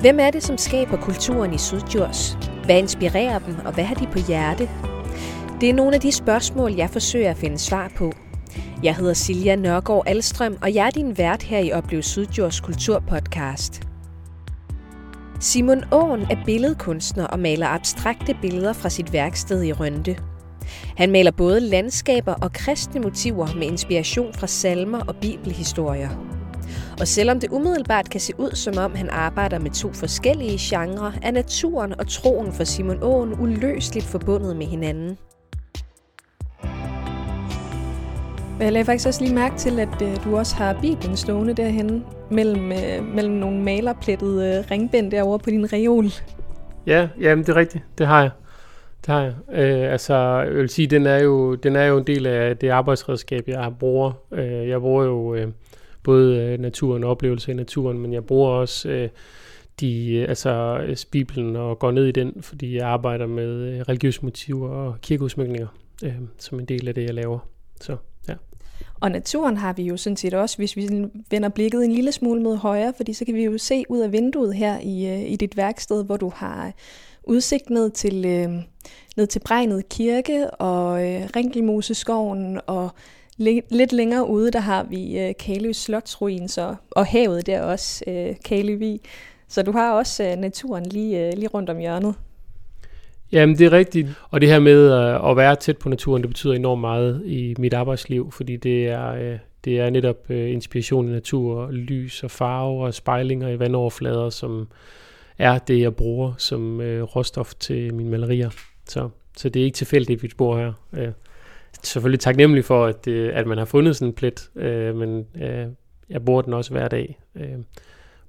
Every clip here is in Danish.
Hvem er det, som skaber kulturen i Sydjurs? Hvad inspirerer dem, og hvad har de på hjerte? Det er nogle af de spørgsmål, jeg forsøger at finde svar på. Jeg hedder Silja Nørgaard Alstrøm, og jeg er din vært her i Oplev Sydjurs Kulturpodcast. Simon Åen er billedkunstner og maler abstrakte billeder fra sit værksted i Rønde. Han maler både landskaber og kristne motiver med inspiration fra salmer og bibelhistorier. Og selvom det umiddelbart kan se ud som om han arbejder med to forskellige genrer, er naturen og troen for Simon Åen uløseligt forbundet med hinanden. Jeg lagde faktisk også lige mærke til, at øh, du også har Bibelen stående derhen mellem, øh, mellem nogle malerplettede øh, ringbind derovre på din reol. Ja, jamen det er rigtigt. Det har jeg. Det har jeg. Øh, altså, jeg vil sige, den er, jo, den er jo en del af det arbejdsredskab, jeg bruger. Øh, jeg bruger jo øh, både øh, naturen og oplevelser i naturen, men jeg bruger også øh, de, øh, altså øh, Bibelen og går ned i den, fordi jeg arbejder med religiøse motiver og kirkeudsmykninger øh, som en del af det, jeg laver. Så ja. Og naturen har vi jo sådan set også, hvis vi vender blikket en lille smule mod højre, fordi så kan vi jo se ud af vinduet her i, i dit værksted, hvor du har udsigt ned til, øh, ned til Bregnet Kirke og øh, Rinkelmoseskoven og lidt længere ude, der har vi øh, Kaløs Slotsruin, så, og havet der også, øh, Kaløvig. Så du har også øh, naturen lige, øh, lige rundt om hjørnet. Jamen, det er rigtigt. Og det her med øh, at være tæt på naturen, det betyder enormt meget i mit arbejdsliv, fordi det er, øh, det er netop øh, inspiration i natur, lys og farve og spejlinger i vandoverflader, som er det, jeg bruger som øh, råstof til mine malerier. Så, så det er ikke tilfældigt, at vi bor her. Øh, selvfølgelig taknemmelig for, at, øh, at man har fundet sådan en plet, øh, men øh, jeg bruger den også hver dag. Øh,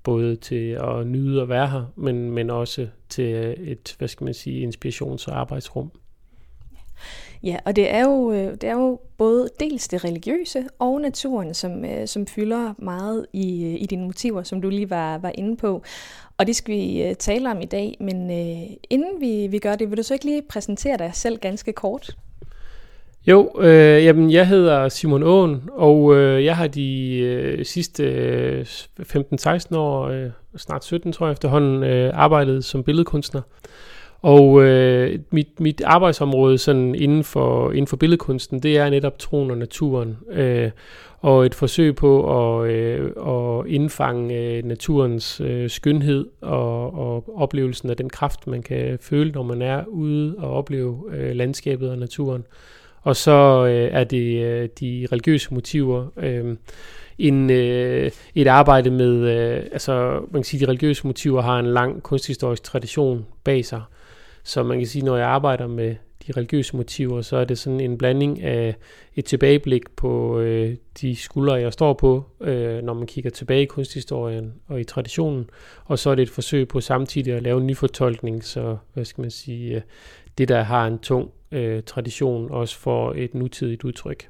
både til at nyde at være her, men, men også til øh, et, hvad skal man sige, inspirations- og arbejdsrum. Ja, og det er jo, øh, det er jo både dels det religiøse og naturen, som, øh, som fylder meget i, i dine motiver, som du lige var, var inde på. Og det skal vi tale om i dag, men øh, inden vi, vi gør det, vil du så ikke lige præsentere dig selv ganske kort? Jo, øh, jamen, jeg hedder Simon Åen, og øh, jeg har de øh, sidste øh, 15-16 år, øh, snart 17 tror jeg efterhånden, øh, arbejdet som billedkunstner. Og øh, mit, mit arbejdsområde sådan inden, for, inden for billedkunsten, det er netop troen og naturen. Øh, og et forsøg på at, øh, at indfange øh, naturens øh, skønhed og, og oplevelsen af den kraft, man kan føle, når man er ude og opleve øh, landskabet og naturen. Og så øh, er det øh, de religiøse motiver. Øh, en, øh, et arbejde med, øh, altså man kan sige, de religiøse motiver har en lang kunsthistorisk tradition bag sig. Så man kan sige, når jeg arbejder med de religiøse motiver, så er det sådan en blanding af et tilbageblik på øh, de skuldre, jeg står på, øh, når man kigger tilbage i kunsthistorien og i traditionen, og så er det et forsøg på samtidig at lave en ny fortolkning, så hvad skal man sige, øh, det der har en tung øh, tradition også for et nutidigt udtryk.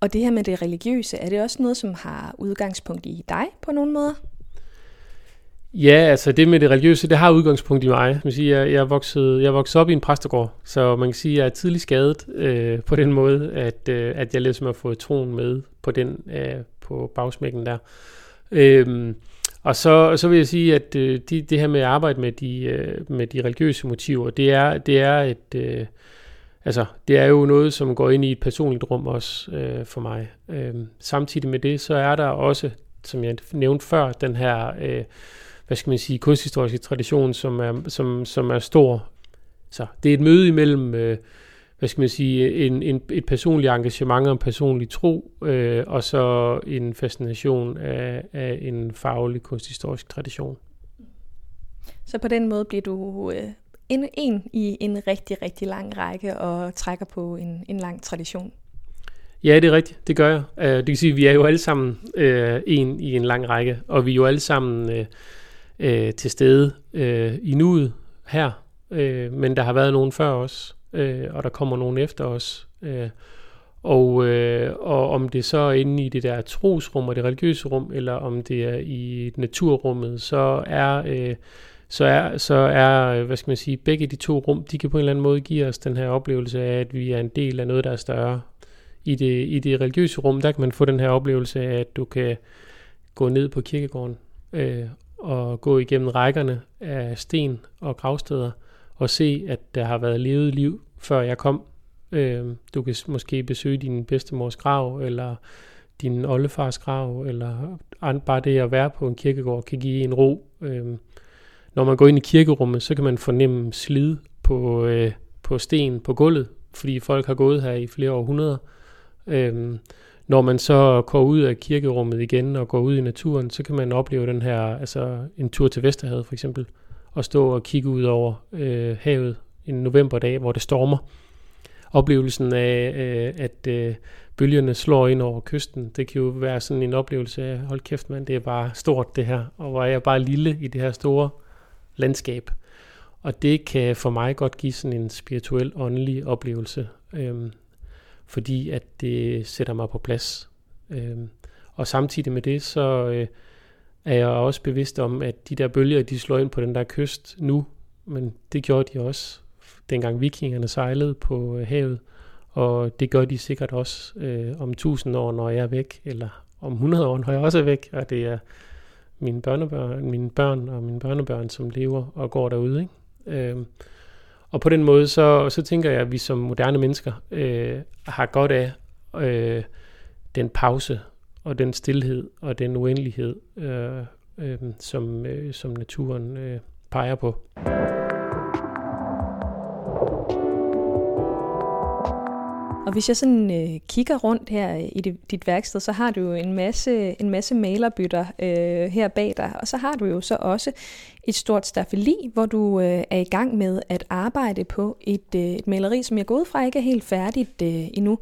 Og det her med det religiøse, er det også noget, som har udgangspunkt i dig på nogen måde? Ja, altså det med det religiøse, det har udgangspunkt i mig. Man siger, jeg, jeg, vokset, jeg vokset op i en præstegård, så man kan sige, at jeg er tidligt skadet øh, på den måde, at, øh, at jeg ligesom har fået troen med på den øh, på bagsmækken der. Øh, og så, så vil jeg sige, at øh, de, det her med at arbejde med de, øh, med de religiøse motiver, det er, det er et... Øh, altså, det er jo noget, som går ind i et personligt rum også øh, for mig. Øh, samtidig med det, så er der også, som jeg nævnte før, den her, øh, hvad skal man sige, kunsthistoriske tradition, som er, som, som er stor. Så det er et møde imellem øh, hvad skal man sige, en, en, et personligt engagement og en personlig tro, øh, og så en fascination af, af en faglig kunsthistorisk tradition. Så på den måde bliver du øh, en, en i en rigtig, rigtig lang række og trækker på en, en lang tradition. Ja, det er rigtigt. Det gør jeg. Uh, det kan sige, at vi er jo alle sammen uh, en i en lang række, og vi er jo alle sammen uh, uh, til stede uh, i nuet her, uh, men der har været nogen før os øh, og der kommer nogen efter os. Øh, og, øh, og om det så er inde i det der trosrum og det religiøse rum, eller om det er i naturrummet, så er, øh, så er, så er, hvad skal man sige, begge de to rum, de kan på en eller anden måde give os den her oplevelse af, at vi er en del af noget, der er større. I det, i det religiøse rum, der kan man få den her oplevelse af, at du kan gå ned på kirkegården øh, og gå igennem rækkerne af sten og gravsteder og se, at der har været levet liv, før jeg kom. Øh, du kan måske besøge din bedstemors grav, eller din oldefars grav, eller bare det at være på en kirkegård kan give en ro. Øh, når man går ind i kirkerummet, så kan man fornemme slid på, øh, på sten på gulvet, fordi folk har gået her i flere århundreder. Øh, når man så går ud af kirkerummet igen og går ud i naturen, så kan man opleve den her, altså en tur til Vesterhavet for eksempel, og stå og kigge ud over øh, havet en novemberdag, hvor det stormer. Oplevelsen af, øh, at øh, bølgerne slår ind over kysten, det kan jo være sådan en oplevelse af, hold kæft mand, det er bare stort det her, og hvor er jeg bare lille i det her store landskab. Og det kan for mig godt give sådan en spirituel, åndelig oplevelse. øh, fordi at det sætter mig på plads. Øh, og samtidig med det, så øh, er jeg også bevidst om, at de der bølger, de slår ind på den der kyst nu, men det gjorde de også, dengang vikingerne sejlede på øh, havet, og det gør de sikkert også øh, om 1000 år, når jeg er væk, eller om 100 år, når jeg også er væk, og det er mine børnebørn, mine børn og mine børnebørn, som lever og går derude. Ikke? Øh, og på den måde, så, så tænker jeg, at vi som moderne mennesker øh, har godt af øh, den pause og den stillhed og den uendelighed, øh, øh, som, øh, som naturen øh, peger på. Og hvis jeg sådan øh, kigger rundt her i dit, dit værksted, så har du jo en masse, en masse malerbytter øh, her bag dig, og så har du jo så også et stort stafeli, hvor du øh, er i gang med at arbejde på et, øh, et maleri, som jeg går ud fra ikke er helt færdigt øh, endnu.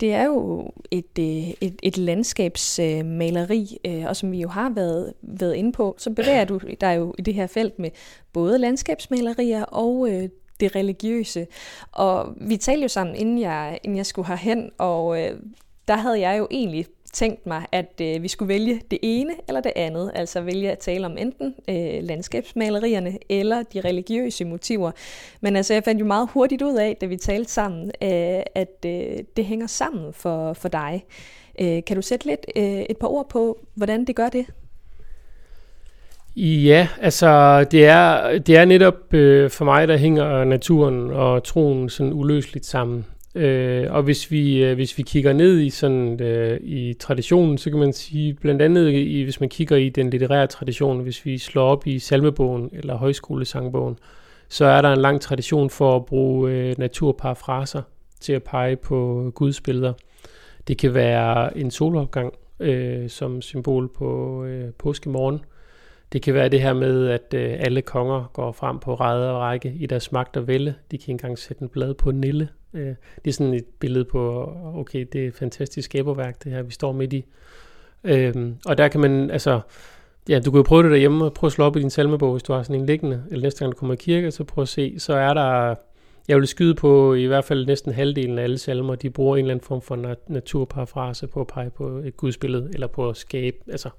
Det er jo et, øh, et, et landskabsmaleri, øh, og som vi jo har været, været inde på, så bevæger du dig jo i det her felt med både landskabsmalerier og øh, det religiøse. Og vi talte jo sammen, inden jeg, inden jeg skulle herhen, og øh, der havde jeg jo egentlig tænkt mig, at øh, vi skulle vælge det ene eller det andet, altså vælge at tale om enten øh, landskabsmalerierne eller de religiøse motiver. Men altså, jeg fandt jo meget hurtigt ud af, da vi talte sammen, øh, at øh, det hænger sammen for, for dig. Øh, kan du sætte lidt øh, et par ord på, hvordan det gør det? Ja, altså det er, det er netop øh, for mig, der hænger naturen og troen sådan uløseligt sammen. Øh, og hvis vi, øh, hvis vi kigger ned i sådan øh, i traditionen, så kan man sige, blandt andet i, hvis man kigger i den litterære tradition, hvis vi slår op i salmebogen eller højskolesangbogen, så er der en lang tradition for at bruge øh, naturparafraser til at pege på Guds billeder. Det kan være en solopgang øh, som symbol på øh, påskemorgen, det kan være det her med, at øh, alle konger går frem på ræde og række i deres magt og vælge. De kan ikke engang sætte en blad på nille. Øh, det er sådan et billede på, okay, det er et fantastisk skaberværk, det her, vi står midt i. Øh, og der kan man, altså, ja, du kan jo prøve det derhjemme, og prøve at slå op i din salmebog, hvis du har sådan en liggende, eller næste gang du kommer i kirke, så prøv at se, så er der, jeg vil skyde på i hvert fald næsten halvdelen af alle salmer, de bruger en eller anden form for naturparafrase på at pege på et gudsbillede, eller på at skabe, altså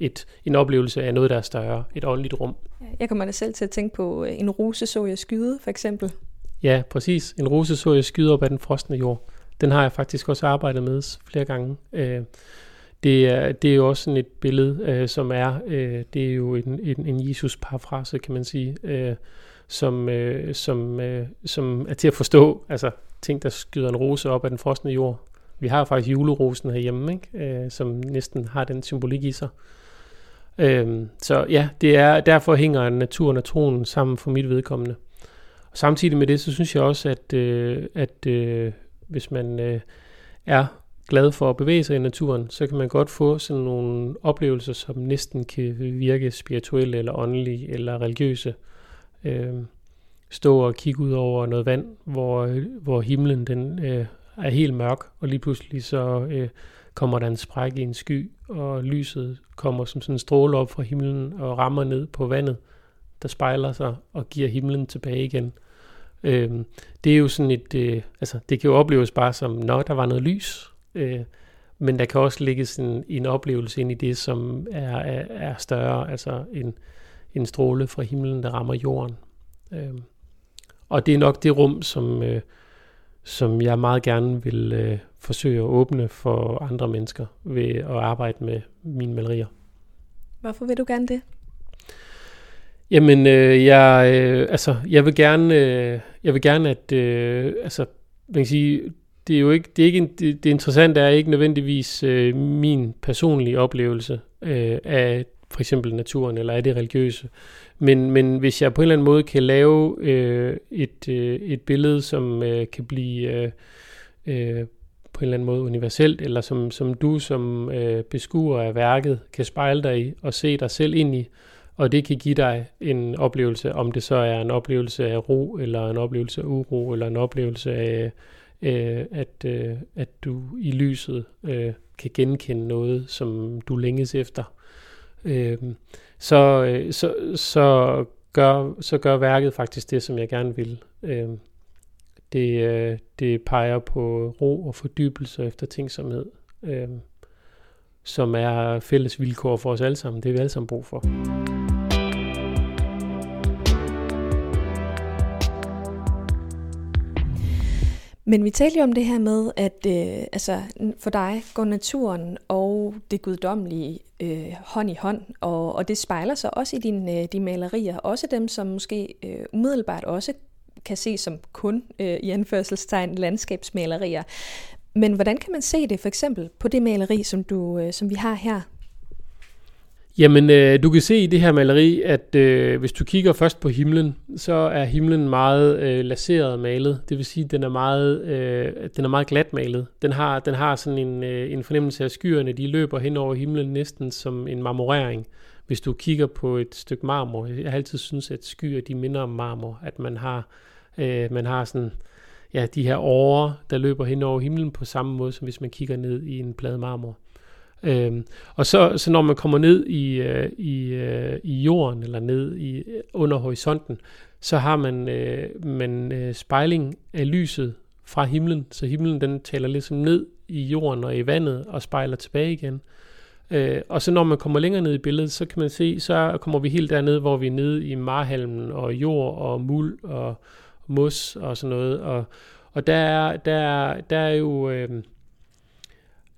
et, en oplevelse af noget, der er større, et åndeligt rum. Jeg kommer da selv til at tænke på øh, en rose så jeg skyde, for eksempel. Ja, præcis. En rose så jeg skyde op af den frosne jord. Den har jeg faktisk også arbejdet med flere gange. Øh, det er, det er jo også sådan et billede, øh, som er, øh, det er jo en, en, en Jesus-parafrase, kan man sige, øh, som, øh, som, som er til at forstå, altså ting, der skyder en rose op af den frosne jord. Vi har faktisk julerosen herhjemme, ikke? som næsten har den symbolik i sig. Øhm, så ja, det er, derfor hænger naturen og troen sammen for mit vedkommende. Samtidig med det, så synes jeg også, at, øh, at øh, hvis man øh, er glad for at bevæge sig i naturen, så kan man godt få sådan nogle oplevelser, som næsten kan virke spirituelle eller åndelige eller religiøse. Øh, stå og kigge ud over noget vand, hvor, hvor himlen den øh, er helt mørk, og lige pludselig så øh, kommer der en spræk i en sky, og lyset kommer som sådan en stråle op fra himlen og rammer ned på vandet, der spejler sig og giver himlen tilbage igen. Øhm, det er jo sådan et, øh, altså det kan jo opleves bare som, når der var noget lys, øh, men der kan også ligge sådan en oplevelse ind i det, som er, er, er større, altså en, en stråle fra himlen, der rammer jorden. Øhm, og det er nok det rum, som, øh, som jeg meget gerne vil øh, forsøge at åbne for andre mennesker ved at arbejde med mine malerier. Hvorfor vil du gerne det? Jamen, øh, jeg, øh, altså, jeg vil gerne, øh, jeg vil gerne, at, øh, altså, man kan sige, det er jo ikke, det er ikke en, det, det interessante er ikke nødvendigvis øh, min personlige oplevelse øh, af for eksempel naturen eller af det religiøse. Men, men hvis jeg på en eller anden måde kan lave øh, et, øh, et billede, som øh, kan blive øh, øh, på en eller anden måde universelt, eller som, som du som øh, beskuer af værket kan spejle dig i og se dig selv ind i, og det kan give dig en oplevelse, om det så er en oplevelse af ro, eller en oplevelse af uro, eller en oplevelse af, øh, at, øh, at du i lyset øh, kan genkende noget, som du længes efter. Øh, så, øh, så, så, gør, så gør værket faktisk det, som jeg gerne vil. Øh, det, øh, det peger på ro og fordybelse efter tænksomhed, øh, som er fælles vilkår for os alle sammen. Det er vi alle sammen brug for. Men vi talte jo om det her med, at øh, altså, for dig går naturen og det guddommelige øh, hånd i hånd, og, og det spejler sig også i dine, øh, dine malerier, også dem, som måske øh, umiddelbart også kan ses som kun øh, i anførselstegn landskabsmalerier. Men hvordan kan man se det for eksempel på det maleri, som, du, øh, som vi har her? Jamen, øh, du kan se i det her maleri, at øh, hvis du kigger først på himlen, så er himlen meget øh, laseret malet. Det vil sige, at den er meget, øh, den er meget glat malet. Den har, den har sådan en, øh, en fornemmelse af skyerne, de løber hen over himlen næsten som en marmorering. Hvis du kigger på et stykke marmor, jeg har altid synes, at skyer de minder om marmor, at man har, øh, man har sådan, ja, de her årer, der løber hen over himlen på samme måde, som hvis man kigger ned i en plade marmor. Øhm, og så, så når man kommer ned i, øh, i, øh, i jorden, eller ned i, under horisonten, så har man, øh, man øh, spejling af lyset fra himlen, så himlen den taler ligesom ned i jorden og i vandet og spejler tilbage igen. Øh, og så når man kommer længere ned i billedet, så kan man se, så kommer vi helt derned, hvor vi er nede i marhalmen og jord og muld og mos og sådan noget. Og, og der, er, der, der er jo... Øh,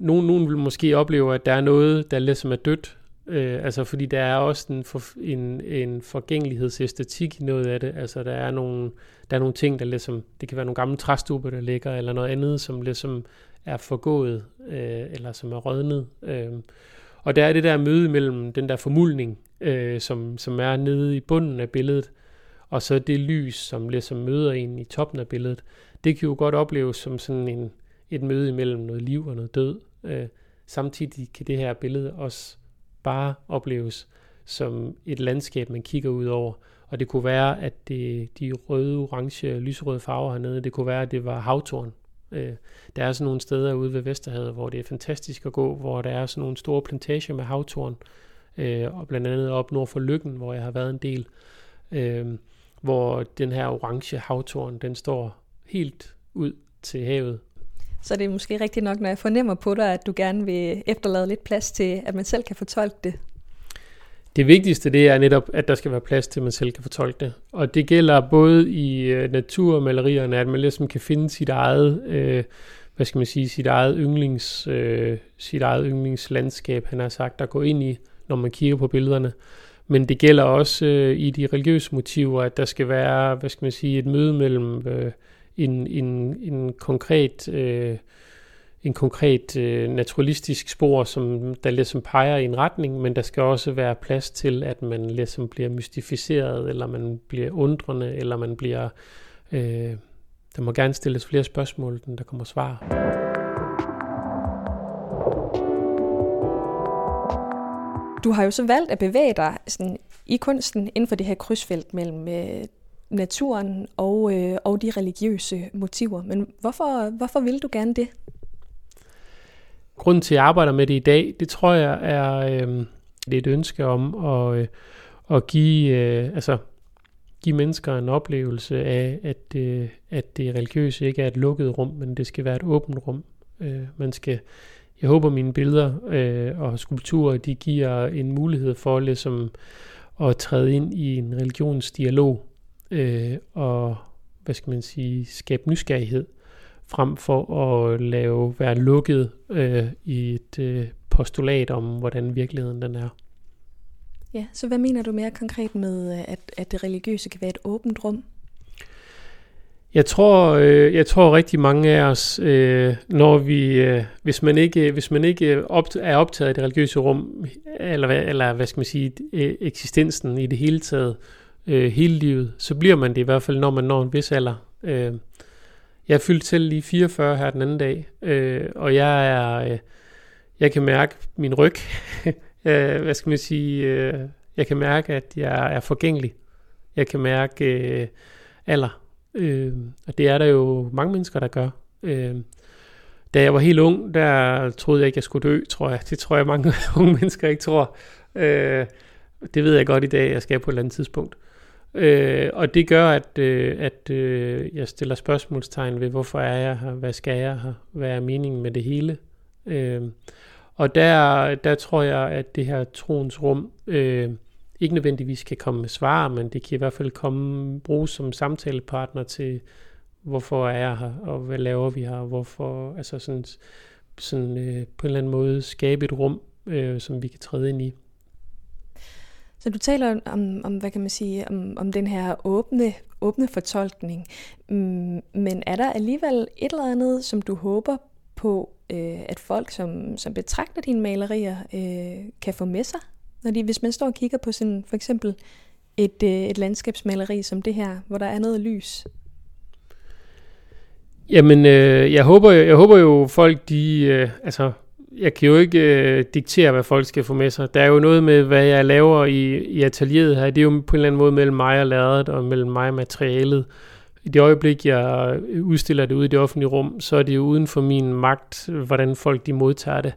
nogen, nogen vil måske opleve, at der er noget, der ligesom er dødt, øh, altså fordi der er også en, for, en, en forgængelighedsæstetik i noget af det, altså der er nogle, der er nogle ting, der ligesom, det kan være nogle gamle træstube, der ligger, eller noget andet, som ligesom er forgået, øh, eller som er rødnet. Øh. Og der er det der møde mellem den der formulning, øh, som, som er nede i bunden af billedet, og så det lys, som ligesom møder en i toppen af billedet. Det kan jo godt opleves som sådan en, et møde imellem noget liv og noget død. Øh, samtidig kan det her billede også bare opleves som et landskab, man kigger ud over. Og det kunne være, at det, de røde, orange, lyserøde farver hernede, det kunne være, at det var havtorn. Øh, der er sådan nogle steder ude ved Vesterhavet, hvor det er fantastisk at gå, hvor der er sådan nogle store plantager med havtorn, øh, og blandt andet op nord for Lykken, hvor jeg har været en del, øh, hvor den her orange havtorn, den står helt ud til havet, så det er måske rigtigt nok, når jeg fornemmer på dig, at du gerne vil efterlade lidt plads til, at man selv kan fortolke det. Det vigtigste det er netop, at der skal være plads til, at man selv kan fortolke det. Og det gælder både i øh, naturmalerierne, at man ligesom kan finde sit eget, øh, hvad skal man sige, sit eget, yndlings, øh, sit eget yndlingslandskab, han har sagt, at gå ind i, når man kigger på billederne. Men det gælder også øh, i de religiøse motiver, at der skal være, hvad skal man sige, et møde mellem øh, en, en, en konkret, øh, en konkret øh, naturalistisk spor, som der ligesom peger i en retning, men der skal også være plads til, at man ligesom bliver mystificeret, eller man bliver undrende, eller man bliver... Øh, der må gerne stilles flere spørgsmål, end der kommer svar. Du har jo så valgt at bevæge dig sådan, i kunsten inden for det her krydsfelt mellem øh, naturen og, øh, og de religiøse motiver. Men hvorfor, hvorfor vil du gerne det? Grunden til, at jeg arbejder med det i dag, det tror jeg er øh, det er et ønske om at, øh, at give, øh, altså, give mennesker en oplevelse af, at, øh, at det religiøse ikke er et lukket rum, men det skal være et åbent rum. Øh, man skal, jeg håber, mine billeder øh, og skulpturer, de giver en mulighed for ligesom at træde ind i en religionsdialog øh, og hvad skal man sige, skabe nysgerrighed, frem for at lave, være lukket øh, i et øh, postulat om, hvordan virkeligheden den er. Ja, så hvad mener du mere konkret med, at, at det religiøse kan være et åbent rum? Jeg tror, øh, jeg tror rigtig mange af os, øh, når vi, øh, hvis man ikke, hvis man ikke opt, er optaget af det religiøse rum, eller, eller hvad skal man sige, øh, eksistensen i det hele taget, øh, Øh, hele livet, så bliver man det i hvert fald, når man når en vis alder. Øh, jeg er fyldt selv lige 44 her den anden dag, øh, og jeg er, øh, jeg kan mærke min ryg, øh, hvad skal man sige, øh, jeg kan mærke, at jeg er forgængelig. Jeg kan mærke øh, alder, øh, og det er der jo mange mennesker, der gør. Øh, da jeg var helt ung, der troede jeg ikke, jeg skulle dø, tror jeg. Det tror jeg, mange unge mennesker ikke tror. Øh, det ved jeg godt i dag, jeg skal på et eller andet tidspunkt. Øh, Øh, og det gør, at, øh, at øh, jeg stiller spørgsmålstegn ved, hvorfor er jeg her, hvad skal jeg her, hvad er meningen med det hele. Øh, og der, der tror jeg, at det her troens rum øh, ikke nødvendigvis kan komme med svar, men det kan i hvert fald komme bruges som samtalepartner til, hvorfor er jeg her, og hvad laver vi her, og hvorfor, altså sådan, sådan øh, på en eller anden måde skabe et rum, øh, som vi kan træde ind i. Så du taler om, om hvad kan man sige, om, om den her åbne, åbne fortolkning. Mm, men er der alligevel et eller andet, som du håber på, øh, at folk, som, som betragter dine malerier, øh, kan få med sig? Når de, hvis man står og kigger på sådan, for eksempel et, øh, et landskabsmaleri som det her, hvor der er noget lys. Jamen, øh, jeg, håber, jeg håber jo folk, de, øh, altså jeg kan jo ikke øh, diktere, hvad folk skal få med sig. Der er jo noget med, hvad jeg laver i, i atelieret her. Det er jo på en eller anden måde mellem mig og lærret, og mellem mig og materialet. I det øjeblik, jeg udstiller det ude i det offentlige rum, så er det jo uden for min magt, hvordan folk de modtager det.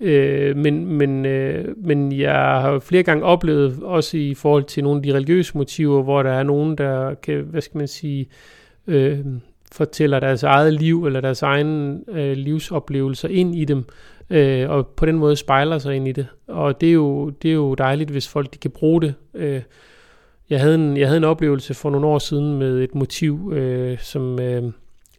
Øh, men, men, øh, men jeg har flere gange oplevet, også i forhold til nogle af de religiøse motiver, hvor der er nogen, der kan, hvad skal man sige, øh, fortæller deres eget liv eller deres egen øh, livsoplevelser ind i dem, øh, og på den måde spejler sig ind i det. Og det er jo, det er jo dejligt, hvis folk de kan bruge det. Øh, jeg, havde en, jeg havde en oplevelse for nogle år siden med et motiv, øh, som øh,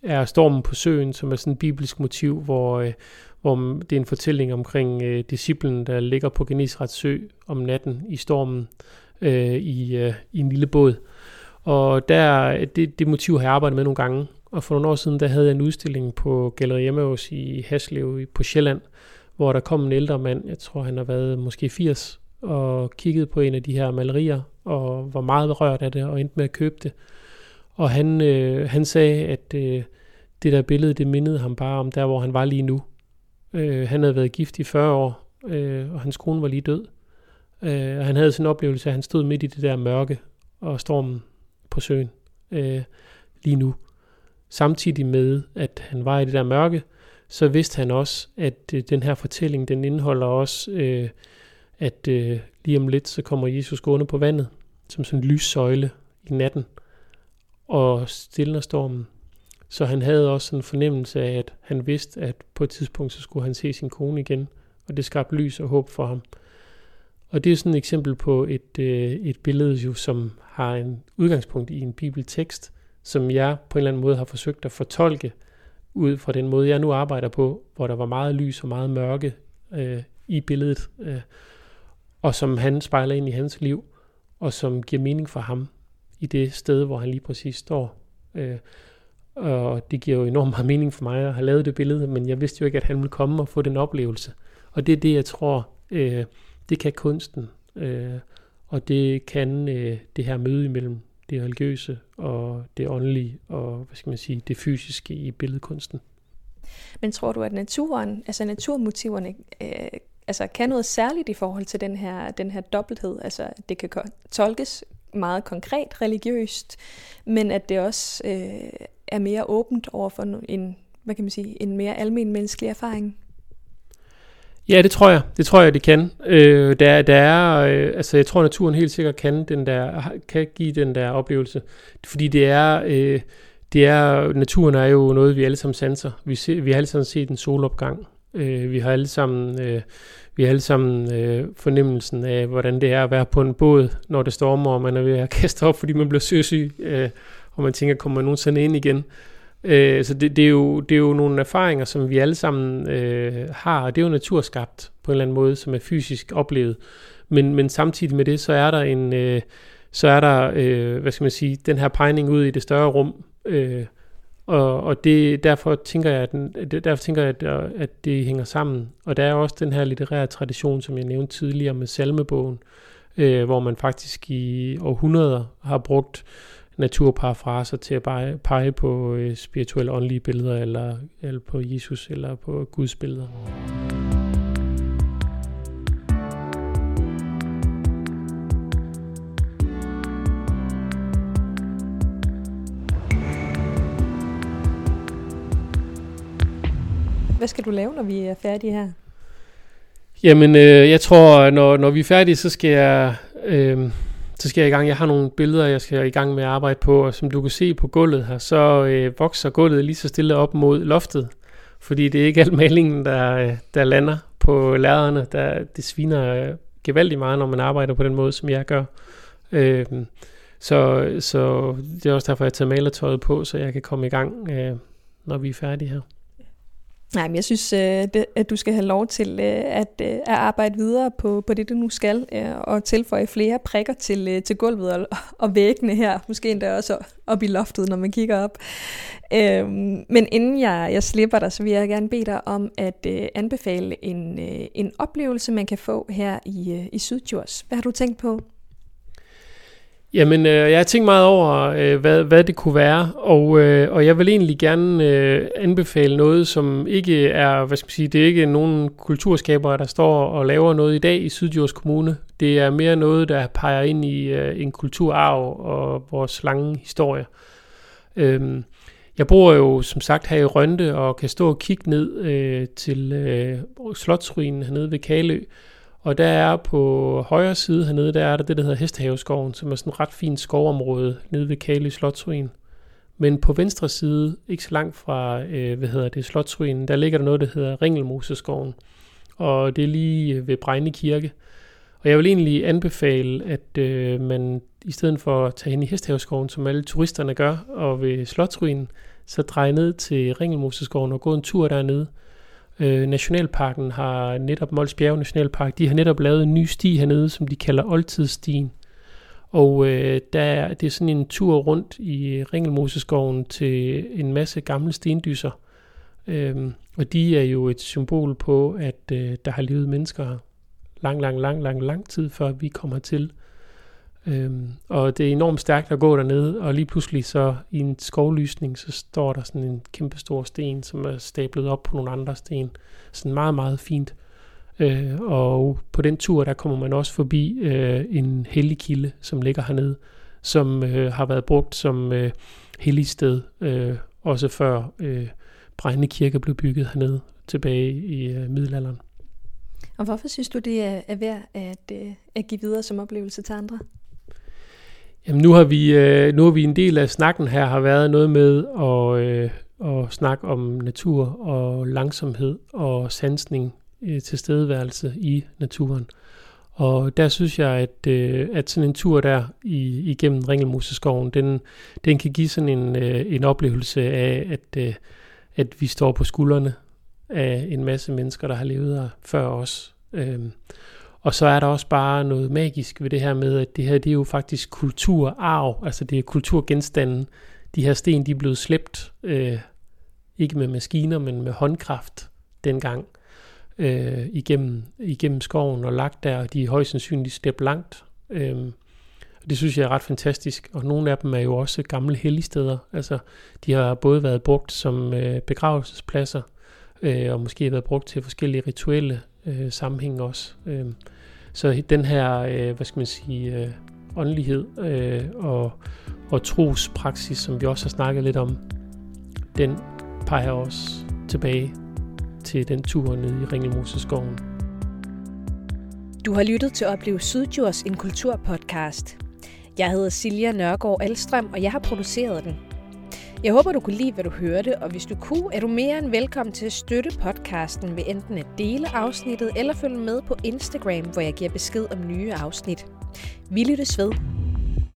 er Stormen på søen, som er sådan et bibelsk motiv, hvor, øh, hvor det er en fortælling omkring øh, disciplen, der ligger på Genisrets sø om natten i stormen øh, i, øh, i en lille båd. Og der, det, det motiv har jeg arbejdet med nogle gange, og for nogle år siden, der havde jeg en udstilling på Galleri Emmaus i Haslev på Sjælland, hvor der kom en ældre mand, jeg tror han har været måske 80, og kiggede på en af de her malerier, og var meget berørt af det, og endte med at købe det. Og han, øh, han sagde, at øh, det der billede, det mindede ham bare om der, hvor han var lige nu. Øh, han havde været gift i 40 år, øh, og hans kone var lige død. Øh, og han havde sådan en oplevelse, at han stod midt i det der mørke og stormen på søen øh, lige nu. Samtidig med, at han var i det der mørke, så vidste han også, at øh, den her fortælling, den indeholder også, øh, at øh, lige om lidt, så kommer Jesus gående på vandet, som sådan en lyssøjle i natten, og stiller stormen. Så han havde også en fornemmelse af, at han vidste, at på et tidspunkt, så skulle han se sin kone igen, og det skabte lys og håb for ham. Og det er sådan et eksempel på et, øh, et billede, jo, som har en udgangspunkt i en bibeltekst, som jeg på en eller anden måde har forsøgt at fortolke ud fra den måde, jeg nu arbejder på, hvor der var meget lys og meget mørke øh, i billedet, øh, og som han spejler ind i hans liv, og som giver mening for ham i det sted, hvor han lige præcis står. Øh, og det giver jo enormt meget mening for mig at have lavet det billede, men jeg vidste jo ikke, at han ville komme og få den oplevelse. Og det er det, jeg tror, øh, det kan kunsten, øh, og det kan øh, det her møde imellem det religiøse og det åndelige og hvad skal man sige, det fysiske i billedkunsten. Men tror du, at naturen, altså naturmotiverne, øh, altså kan noget særligt i forhold til den her, den her dobbelthed? Altså det kan tolkes meget konkret religiøst, men at det også øh, er mere åbent over for en, hvad kan man sige, en mere almen menneskelig erfaring? Ja, det tror jeg. Det tror jeg, det kan. Øh, der, der er, øh, altså jeg tror, naturen helt sikkert kan, den der, kan give den der oplevelse. Fordi det er, øh, det er, naturen er jo noget, vi alle sammen sanser. Vi, se, vi har alle sammen set en solopgang. Øh, vi har alle sammen, øh, vi har alle sammen øh, fornemmelsen af, hvordan det er at være på en båd, når det stormer, og man er ved at kaste op, fordi man bliver søsyg, øh, og man tænker, kommer man nogensinde ind igen? Øh, Øh, så det, det, er jo, det er jo nogle erfaringer, som vi alle sammen øh, har, og det er jo naturskabt på en eller anden måde, som er fysisk oplevet. Men, men samtidig med det, så er der en, øh, så er der, øh, hvad skal man sige, den her pegning ud i det større rum, øh, og, og det, derfor tænker jeg, at, derfor tænker jeg at, at det hænger sammen. Og der er også den her litterære tradition, som jeg nævnte tidligere med salmebogen, øh, hvor man faktisk i århundreder har brugt naturparafraser til at pege, pege på øh, spirituelle åndelige billeder, eller, eller på Jesus, eller på Guds billeder. Hvad skal du lave, når vi er færdige her? Jamen, øh, jeg tror, når, når vi er færdige, så skal jeg... Øh, så skal jeg i gang. Jeg har nogle billeder, jeg skal i gang med at arbejde på, og som du kan se på gulvet her, så øh, vokser gulvet lige så stille op mod loftet, fordi det er ikke alt malingen, der, øh, der lander på lærerne. Der, det sviner øh, gevaldigt meget, når man arbejder på den måde, som jeg gør. Øh, så, så det er også derfor, jeg tager malertøjet på, så jeg kan komme i gang, øh, når vi er færdige her. Nej, men jeg synes, øh, at du skal have lov til øh, øh, at, arbejde videre på, på det, du nu skal, og tilføje flere prikker til, til gulvet og, væggene her, måske endda også op i loftet, når man kigger op. Øhm, men inden jeg, jeg slipper dig, så vil jeg gerne bede dig om at anbefale en, en oplevelse, man kan få her i, i Sydjurs. Hvad har du tænkt på? Jamen, øh, jeg har tænkt meget over, øh, hvad, hvad det kunne være, og, øh, og jeg vil egentlig gerne øh, anbefale noget, som ikke er, hvad skal man sige, det er ikke nogen kulturskabere, der står og laver noget i dag i Sydjords Kommune. Det er mere noget, der peger ind i øh, en kulturarv og vores lange historie. Øhm, jeg bor jo som sagt her i Rønte og kan stå og kigge ned øh, til øh, Slotsruinen hernede ved Kalø, og der er på højre side hernede, der er der det, der hedder Hestehaveskoven, som er sådan et ret fint skovområde nede ved Kali Slotsruin. Men på venstre side, ikke så langt fra, øh, hvad hedder det, Slotsruinen, der ligger der noget, der hedder Ringelmoseskoven. Og det er lige øh, ved Brejne Kirke. Og jeg vil egentlig anbefale, at øh, man i stedet for at tage hen i Hestehaveskoven, som alle turisterne gør, og ved Slotsruinen, så dreje ned til Ringelmoseskoven og gå en tur dernede. Øh, Nationalparken har netop, Mols Bjerge Nationalpark, de har netop lavet en ny sti hernede, som de kalder Oldtidsstien. Og øh, der er, det er sådan en tur rundt i Ringelmoseskoven til en masse gamle stendyser. Øhm, og de er jo et symbol på, at øh, der har levet mennesker lang, lang, lang, lang, lang tid, før vi kommer til. Øhm, og det er enormt stærkt at gå dernede, og lige pludselig så i en skovlysning, så står der sådan en kæmpe stor sten, som er stablet op på nogle andre sten. Sådan meget, meget fint. Øh, og på den tur, der kommer man også forbi øh, en hellig kilde, som ligger hernede, som øh, har været brugt som øh, hellig sted, øh, også før øh, Brejne Kirke blev bygget hernede tilbage i øh, middelalderen. Og hvorfor synes du, det er, værd at, øh, at give videre som oplevelse til andre? Jamen nu har vi øh, nu har vi en del af snakken her har været noget med at, øh, at snakke om natur og langsomhed og sansning øh, tilstedeværelse i naturen. Og der synes jeg, at, øh, at sådan en tur der i, igennem Ringelmoseskoven, den, den kan give sådan en, øh, en oplevelse af, at, øh, at vi står på skuldrene af en masse mennesker, der har levet her før os. Øh, og så er der også bare noget magisk ved det her med, at det her det er jo faktisk kulturarv, altså det er kulturgenstanden. De her sten, de er blevet slæbt, øh, ikke med maskiner, men med håndkraft dengang, øh, igennem, igennem skoven og lagt der, og de er højst sandsynligt slæbt langt. Øh, det synes jeg er ret fantastisk, og nogle af dem er jo også gamle helligsteder. Altså, de har både været brugt som øh, begravelsespladser, øh, og måske været brugt til forskellige rituelle øh, sammenhæng også. Øh, så den her, øh, hvad skal man sige, øh, åndelighed øh, og, og trospraksis, som vi også har snakket lidt om, den peger også tilbage til den tur nede i Ringelmoseskoven. Du har lyttet til Opleve Sydjurs, en kulturpodcast. Jeg hedder Silja Nørgaard Alstrøm, og jeg har produceret den. Jeg håber, du kunne lide, hvad du hørte, og hvis du kunne, er du mere end velkommen til at støtte podcasten ved enten at dele afsnittet eller følge med på Instagram, hvor jeg giver besked om nye afsnit. Vi lyttes ved.